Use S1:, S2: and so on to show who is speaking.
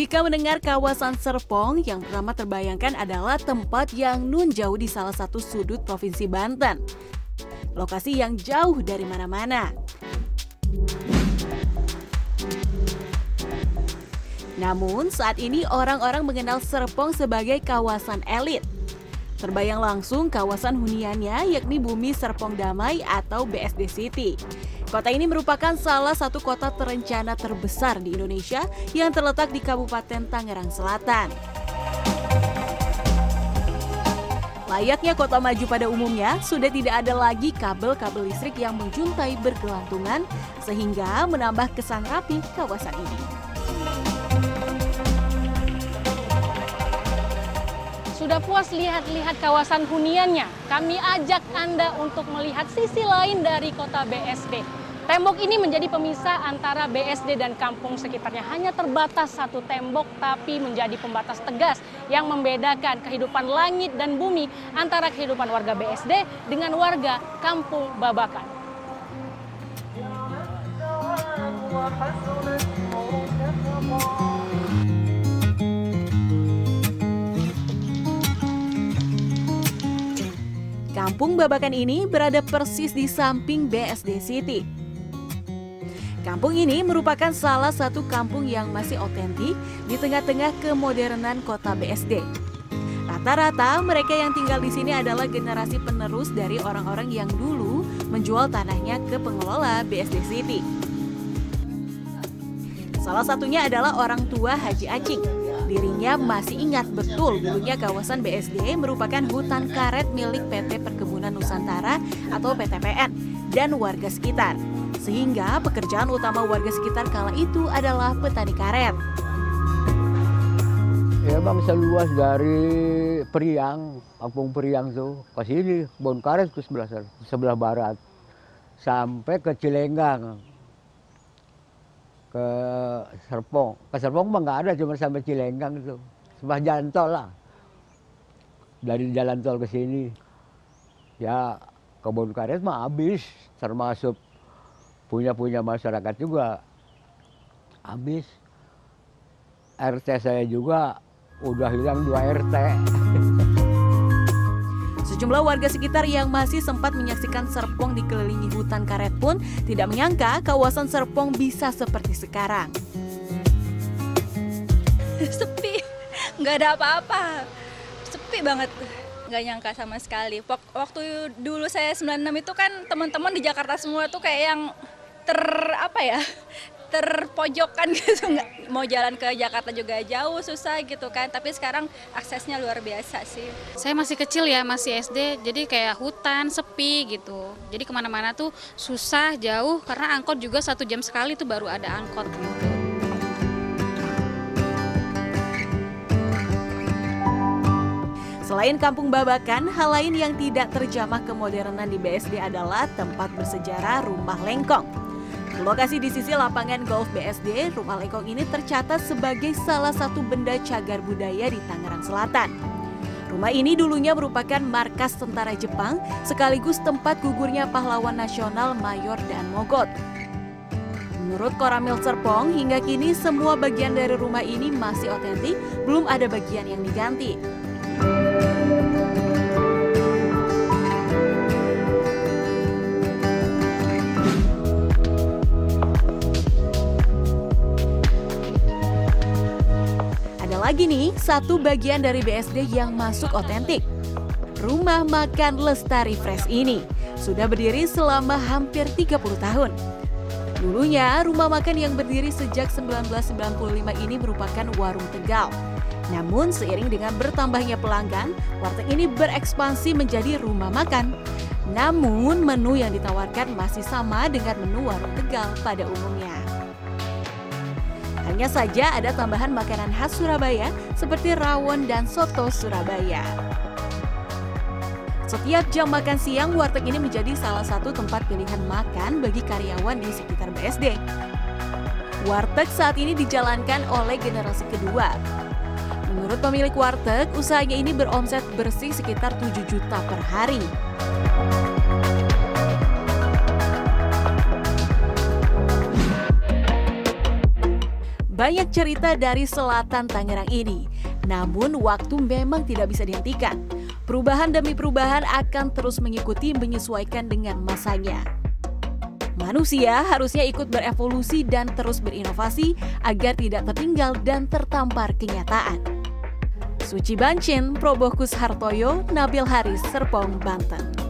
S1: jika mendengar kawasan Serpong, yang pertama terbayangkan adalah tempat yang nun jauh di salah satu sudut Provinsi Banten. Lokasi yang jauh dari mana-mana. Namun, saat ini orang-orang mengenal Serpong sebagai kawasan elit. Terbayang langsung kawasan huniannya yakni Bumi Serpong Damai atau BSD City. Kota ini merupakan salah satu kota terencana terbesar di Indonesia yang terletak di Kabupaten Tangerang Selatan. Layaknya kota maju pada umumnya, sudah tidak ada lagi kabel-kabel listrik yang menjuntai bergelantungan sehingga menambah kesan rapi kawasan ini.
S2: Sudah puas lihat-lihat kawasan huniannya? Kami ajak Anda untuk melihat sisi lain dari kota BSD. Tembok ini menjadi pemisah antara BSD dan kampung sekitarnya. Hanya terbatas satu tembok tapi menjadi pembatas tegas yang membedakan kehidupan langit dan bumi antara kehidupan warga BSD dengan warga kampung Babakan.
S1: Kampung Babakan ini berada persis di samping BSD City. Kampung ini merupakan salah satu kampung yang masih otentik di tengah-tengah kemodernan kota BSD. Rata-rata mereka yang tinggal di sini adalah generasi penerus dari orang-orang yang dulu menjual tanahnya ke pengelola BSD City. Salah satunya adalah orang tua Haji Acing. Dirinya masih ingat betul dulunya kawasan BSD merupakan hutan karet milik PT Perkebunan Nusantara atau PTPN dan warga sekitar. Sehingga pekerjaan utama warga sekitar kala itu adalah petani karet.
S3: Ya bang seluas dari Periang, kampung Periang tuh ke sini, Bon Karet ke sebelah sebelah barat, sampai ke Cilenggang, ke Serpong. Ke Serpong mah nggak ada, cuma sampai Cilenggang itu, sebelah jalan tol lah. Dari jalan tol ke sini, ya kebun karet mah habis, termasuk punya-punya masyarakat juga habis. RT saya juga udah hilang dua RT.
S1: Sejumlah warga sekitar yang masih sempat menyaksikan Serpong dikelilingi hutan karet pun tidak menyangka kawasan Serpong bisa seperti sekarang.
S4: Sepi, nggak ada apa-apa. Sepi banget nggak nyangka sama sekali. Waktu dulu saya 96 itu kan teman-teman di Jakarta semua tuh kayak yang ter apa ya terpojokan gitu. Nggak mau jalan ke Jakarta juga jauh susah gitu kan. Tapi sekarang aksesnya luar biasa sih.
S5: Saya masih kecil ya masih SD jadi kayak hutan sepi gitu. Jadi ke mana-mana tuh susah jauh karena angkot juga satu jam sekali tuh baru ada angkot gitu.
S1: Selain Kampung Babakan, hal lain yang tidak terjamah kemodernan di BSD adalah tempat bersejarah Rumah Lengkong. Lokasi di sisi lapangan golf BSD, rumah lengkong ini tercatat sebagai salah satu benda cagar budaya di Tangerang Selatan. Rumah ini dulunya merupakan markas tentara Jepang sekaligus tempat gugurnya pahlawan nasional Mayor Dan Mogot. Menurut Koramil Serpong, hingga kini semua bagian dari rumah ini masih otentik, belum ada bagian yang diganti. Lagi nih satu bagian dari BSD yang masuk otentik. Rumah Makan Lestari Fresh ini sudah berdiri selama hampir 30 tahun. Dulunya, rumah makan yang berdiri sejak 1995 ini merupakan warung Tegal. Namun seiring dengan bertambahnya pelanggan, warteg ini berekspansi menjadi rumah makan. Namun menu yang ditawarkan masih sama dengan menu warung Tegal pada umumnya. Hanya saja ada tambahan makanan khas Surabaya seperti rawon dan soto Surabaya. Setiap jam makan siang, warteg ini menjadi salah satu tempat pilihan makan bagi karyawan di sekitar BSD. Warteg saat ini dijalankan oleh generasi kedua. Menurut pemilik warteg, usahanya ini beromset bersih sekitar 7 juta per hari. Banyak cerita dari selatan Tangerang ini, namun waktu memang tidak bisa dihentikan. Perubahan demi perubahan akan terus mengikuti menyesuaikan dengan masanya. Manusia harusnya ikut berevolusi dan terus berinovasi agar tidak tertinggal dan tertampar kenyataan. Suci Bancin, Probokus Hartoyo, Nabil Haris, Serpong, Banten.